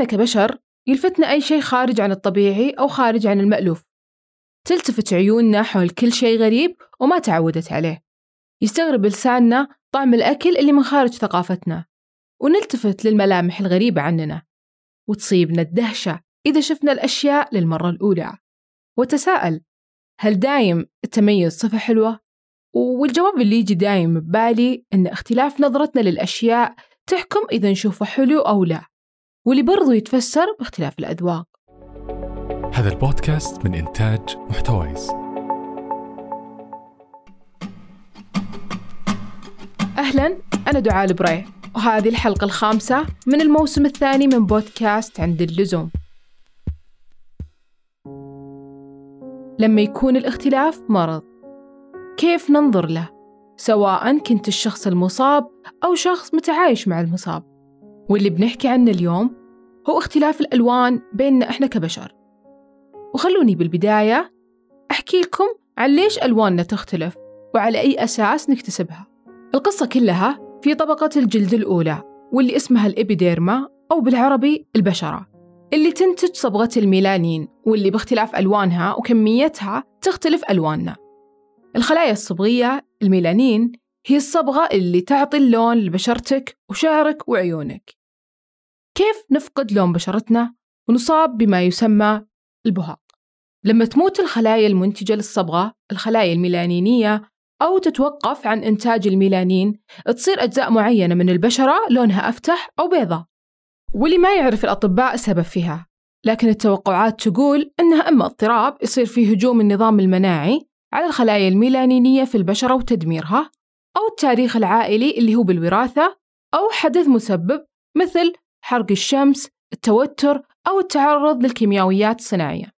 إحنا كبشر يلفتنا أي شيء خارج عن الطبيعي أو خارج عن المألوف. تلتفت عيوننا حول كل شيء غريب وما تعودت عليه. يستغرب لساننا طعم الأكل اللي من خارج ثقافتنا. ونلتفت للملامح الغريبة عننا. وتصيبنا الدهشة إذا شفنا الأشياء للمرة الأولى. وتساءل هل دايم التميز صفة حلوة؟ والجواب اللي يجي دايم ببالي إن اختلاف نظرتنا للأشياء تحكم إذا نشوفه حلو أو لا. واللي برضو يتفسر باختلاف الأذواق. هذا البودكاست من إنتاج محتويس. أهلا أنا دعاء البريع وهذه الحلقة الخامسة من الموسم الثاني من بودكاست عند اللزوم. لما يكون الاختلاف مرض كيف ننظر له؟ سواء كنت الشخص المصاب أو شخص متعايش مع المصاب. واللي بنحكي عنه اليوم هو اختلاف الألوان بيننا إحنا كبشر. وخلوني بالبداية أحكي لكم عن ليش ألواننا تختلف وعلى أي أساس نكتسبها. القصة كلها في طبقة الجلد الأولى واللي اسمها الإبيديرما أو بالعربي البشرة اللي تنتج صبغة الميلانين واللي باختلاف ألوانها وكميتها تختلف ألواننا. الخلايا الصبغية الميلانين هي الصبغة اللي تعطي اللون لبشرتك وشعرك وعيونك. كيف نفقد لون بشرتنا ونصاب بما يسمى البهاق؟ لما تموت الخلايا المنتجة للصبغة الخلايا الميلانينية أو تتوقف عن إنتاج الميلانين تصير أجزاء معينة من البشرة لونها أفتح أو بيضاء. واللي ما يعرف الأطباء السبب فيها. لكن التوقعات تقول إنها إما اضطراب يصير فيه هجوم النظام المناعي على الخلايا الميلانينية في البشرة وتدميرها أو التاريخ العائلي اللي هو بالوراثة أو حدث مسبب مثل حرق الشمس، التوتر أو التعرض للكيميائيات الصناعية.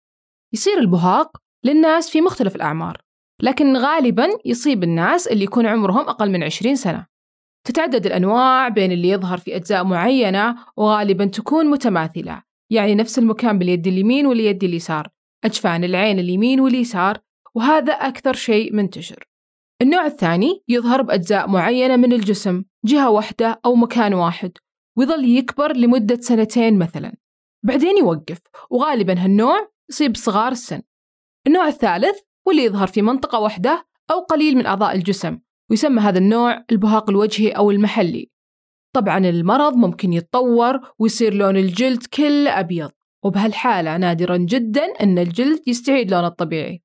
يصير البهاق للناس في مختلف الأعمار، لكن غالباً يصيب الناس اللي يكون عمرهم أقل من 20 سنة. تتعدد الأنواع بين اللي يظهر في أجزاء معينة وغالباً تكون متماثلة، يعني نفس المكان باليد اليمين واليد اليسار، أجفان العين اليمين واليسار، وهذا أكثر شيء منتشر. النوع الثاني يظهر بأجزاء معينة من الجسم جهة واحدة أو مكان واحد ويظل يكبر لمدة سنتين مثلا. بعدين يوقف وغالبا هالنوع يصيب صغار السن. النوع الثالث واللي يظهر في منطقة واحدة أو قليل من أعضاء الجسم ويسمى هذا النوع البهاق الوجهي أو المحلي. طبعا المرض ممكن يتطور ويصير لون الجلد كله أبيض وبهالحالة نادرا جدا أن الجلد يستعيد لونه الطبيعي.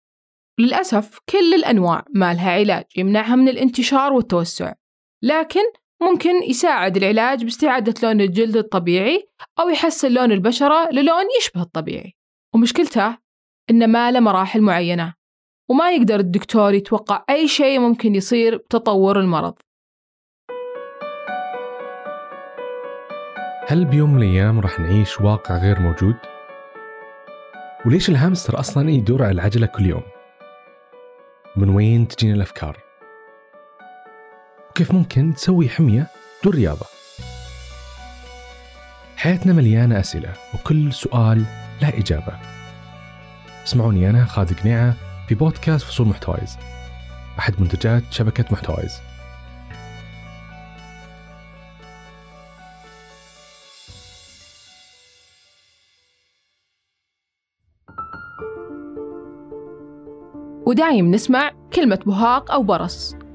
للأسف كل الأنواع ما لها علاج يمنعها من الانتشار والتوسع. لكن ممكن يساعد العلاج باستعادة لون الجلد الطبيعي أو يحسن لون البشرة للون يشبه الطبيعي ومشكلته إنه ما له مراحل معينة وما يقدر الدكتور يتوقع أي شيء ممكن يصير بتطور المرض هل بيوم من الأيام راح نعيش واقع غير موجود؟ وليش الهامستر أصلا يدور على العجلة كل يوم؟ من وين تجينا الأفكار؟ وكيف ممكن تسوي حمية دون رياضة؟ حياتنا مليانة أسئلة وكل سؤال له إجابة. اسمعوني أنا خالد قنيعة في بودكاست فصول محتوايز أحد منتجات شبكة محتوايز ودايم نسمع كلمة بهاق أو برص.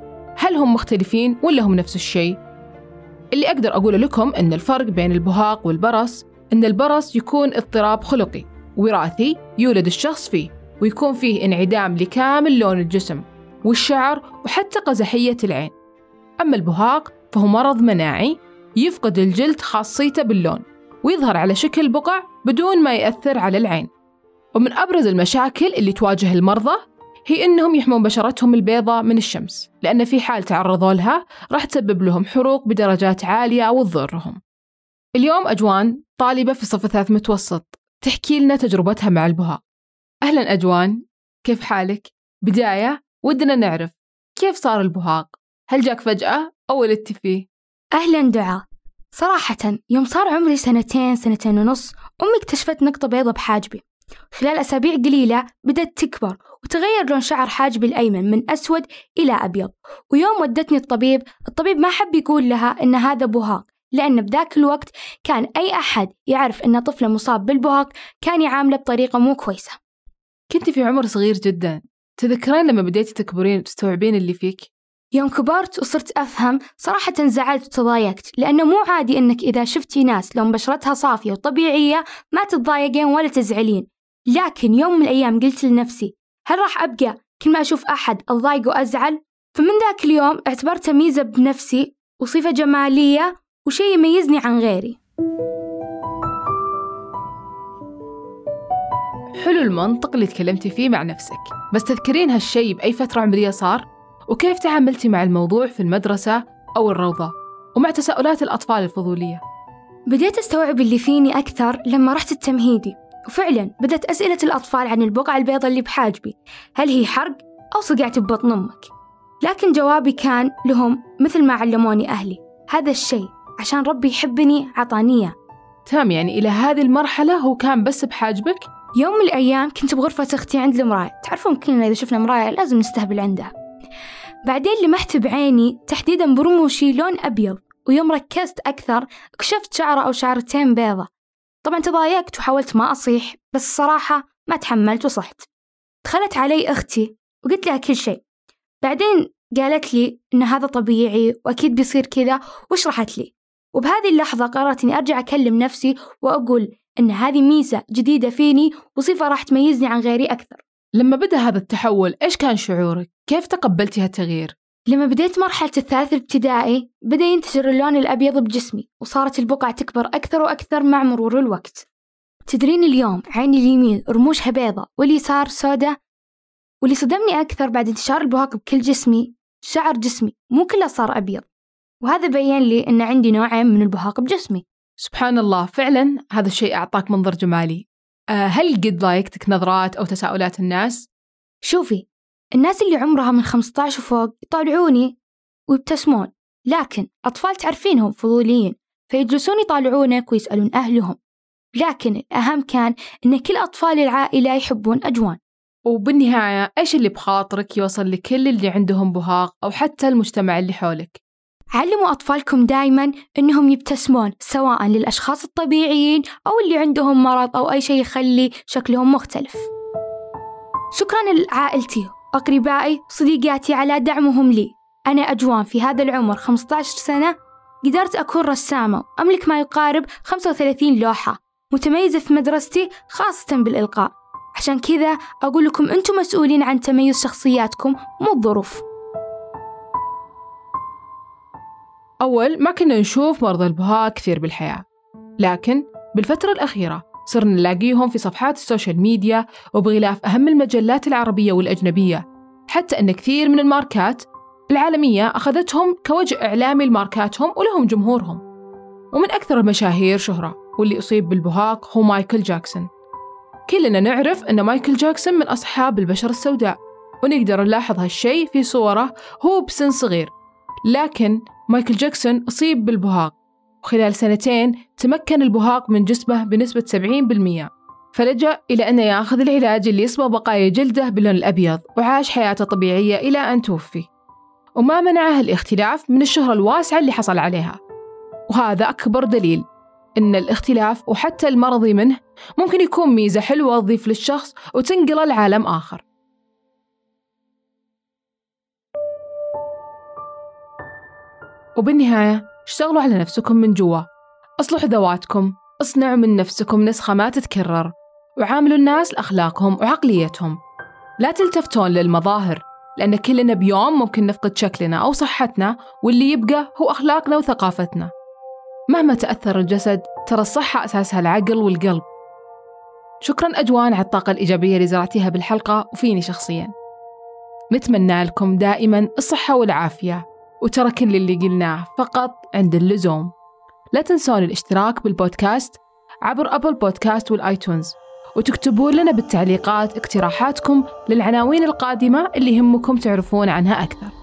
هل هم مختلفين ولا هم نفس الشيء؟ اللي أقدر أقوله لكم أن الفرق بين البهاق والبرص أن البرص يكون اضطراب خلقي وراثي يولد الشخص فيه ويكون فيه انعدام لكامل لون الجسم والشعر وحتى قزحية العين أما البهاق فهو مرض مناعي يفقد الجلد خاصيته باللون ويظهر على شكل بقع بدون ما يأثر على العين ومن أبرز المشاكل اللي تواجه المرضى هي إنهم يحمون بشرتهم البيضاء من الشمس لأن في حال تعرضوا لها راح تسبب لهم حروق بدرجات عالية وتضرهم اليوم أجوان طالبة في صف ثالث متوسط تحكي لنا تجربتها مع البهاء أهلا أجوان كيف حالك؟ بداية ودنا نعرف كيف صار البهاق؟ هل جاك فجأة أو ولدتي فيه؟ أهلا دعاء صراحة يوم صار عمري سنتين سنتين ونص أمي اكتشفت نقطة بيضة بحاجبي خلال أسابيع قليلة بدأت تكبر وتغير لون شعر حاجبي الأيمن من أسود إلى أبيض. ويوم ودتني الطبيب الطبيب ما حب يقول لها إن هذا بهاق لأن بذاك الوقت كان أي أحد يعرف أن طفلة مصاب بالبهاق كان يعامله بطريقة مو كويسة. كنت في عمر صغير جدا. تذكرين لما بديتي تكبرين وتستوعبين اللي فيك؟ يوم كبرت وصرت أفهم صراحة زعلت وتضايقت لأنه مو عادي أنك إذا شفتي ناس لون بشرتها صافية وطبيعية ما تتضايقين ولا تزعلين. لكن يوم من الأيام قلت لنفسي هل راح أبقى كل ما أشوف أحد أضايق وأزعل؟ فمن ذاك اليوم اعتبرتها ميزة بنفسي وصفة جمالية وشيء يميزني عن غيري حلو المنطق اللي تكلمتي فيه مع نفسك بس تذكرين هالشيء بأي فترة عمرية صار؟ وكيف تعاملتي مع الموضوع في المدرسة أو الروضة ومع تساؤلات الأطفال الفضولية بديت أستوعب اللي فيني أكثر لما رحت التمهيدي وفعلا بدأت أسئلة الأطفال عن البقعة البيضاء اللي بحاجبي. هل هي حرق أو صقعت ببطن أمك؟ لكن جوابي كان لهم مثل ما علموني أهلي. هذا الشيء عشان ربي يحبني عطانية. تمام يعني إلى هذه المرحلة هو كان بس بحاجبك؟ يوم من الأيام كنت بغرفة أختي عند المراية. تعرفون كلنا إذا شفنا مراية لازم نستهبل عندها. بعدين لمحت بعيني تحديدا برموشي لون أبيض ويوم ركزت أكثر اكتشفت شعرة أو شعرتين بيضة. طبعا تضايقت وحاولت ما أصيح بس الصراحة ما تحملت وصحت دخلت علي أختي وقلت لها كل شيء بعدين قالت لي إن هذا طبيعي وأكيد بيصير كذا وشرحت لي وبهذه اللحظة قررت إني أرجع أكلم نفسي وأقول إن هذه ميزة جديدة فيني وصفة راح تميزني عن غيري أكثر لما بدأ هذا التحول إيش كان شعورك؟ كيف تقبلتي هالتغيير؟ لما بديت مرحلة الثالث الابتدائي بدأ ينتشر اللون الأبيض بجسمي وصارت البقع تكبر أكثر وأكثر مع مرور الوقت. تدرين اليوم عيني اليمين رموشها بيضة واليسار سوداء واللي صدمني أكثر بعد انتشار البهاق بكل جسمي شعر جسمي مو كله صار أبيض. وهذا بين لي أن عندي نوعين من البهاق بجسمي. سبحان الله فعلا هذا الشيء أعطاك منظر جمالي. أه هل قد ضايقتك نظرات أو تساؤلات الناس؟ شوفي الناس اللي عمرها من 15 وفوق يطالعوني ويبتسمون لكن أطفال تعرفينهم فضوليين فيجلسون يطالعونك ويسألون أهلهم. لكن الأهم كان أن كل أطفال العائلة يحبون أجوان. وبالنهاية إيش اللي بخاطرك يوصل لكل اللي عندهم بهاق أو حتى المجتمع اللي حولك؟ علموا أطفالكم دايما أنهم يبتسمون سواء للأشخاص الطبيعيين أو اللي عندهم مرض أو أي شيء يخلي شكلهم مختلف. شكرا لعائلتي. أقربائي صديقاتي على دعمهم لي. أنا أجوان في هذا العمر 15 سنة قدرت أكون رسامة أملك ما يقارب 35 لوحة. متميزة في مدرستي خاصة بالإلقاء. عشان كذا أقول لكم أنتم مسؤولين عن تميز شخصياتكم مو الظروف. أول ما كنا نشوف مرضى البهاق كثير بالحياة. لكن بالفترة الأخيرة صرنا نلاقيهم في صفحات السوشيال ميديا وبغلاف أهم المجلات العربية والأجنبية. حتى أن كثير من الماركات العالمية أخذتهم كوجه إعلامي لماركاتهم ولهم جمهورهم. ومن أكثر المشاهير شهرة واللي أصيب بالبهاق هو مايكل جاكسون. كلنا نعرف أن مايكل جاكسون من أصحاب البشرة السوداء ونقدر نلاحظ هالشيء في صوره هو بسن صغير. لكن مايكل جاكسون أصيب بالبهاق. وخلال سنتين تمكن البهاق من جسمه بنسبة 70% فلجأ إلى أن يأخذ العلاج اللي يصبغ بقايا جلده باللون الأبيض وعاش حياته طبيعية إلى أن توفي. وما منعه الاختلاف من الشهرة الواسعة اللي حصل عليها. وهذا أكبر دليل إن الاختلاف وحتى المرضي منه ممكن يكون ميزة حلوة تضيف للشخص وتنقله لعالم آخر. وبالنهاية اشتغلوا على نفسكم من جوا. اصلحوا ذواتكم اصنعوا من نفسكم نسخة ما تتكرر وعاملوا الناس لأخلاقهم وعقليتهم. لا تلتفتون للمظاهر لأن كلنا بيوم ممكن نفقد شكلنا أو صحتنا واللي يبقى هو أخلاقنا وثقافتنا. مهما تأثر الجسد ترى الصحة أساسها العقل والقلب. شكرا أجوان على الطاقة الإيجابية اللي زرعتيها بالحلقة وفيني شخصيا. نتمنى لكم دائما الصحة والعافية. وترى كل اللي قلناه فقط عند اللزوم. لا تنسون الاشتراك بالبودكاست عبر أبل بودكاست والآيتونز وتكتبون لنا بالتعليقات اقتراحاتكم للعناوين القادمة اللي يهمكم تعرفون عنها أكثر.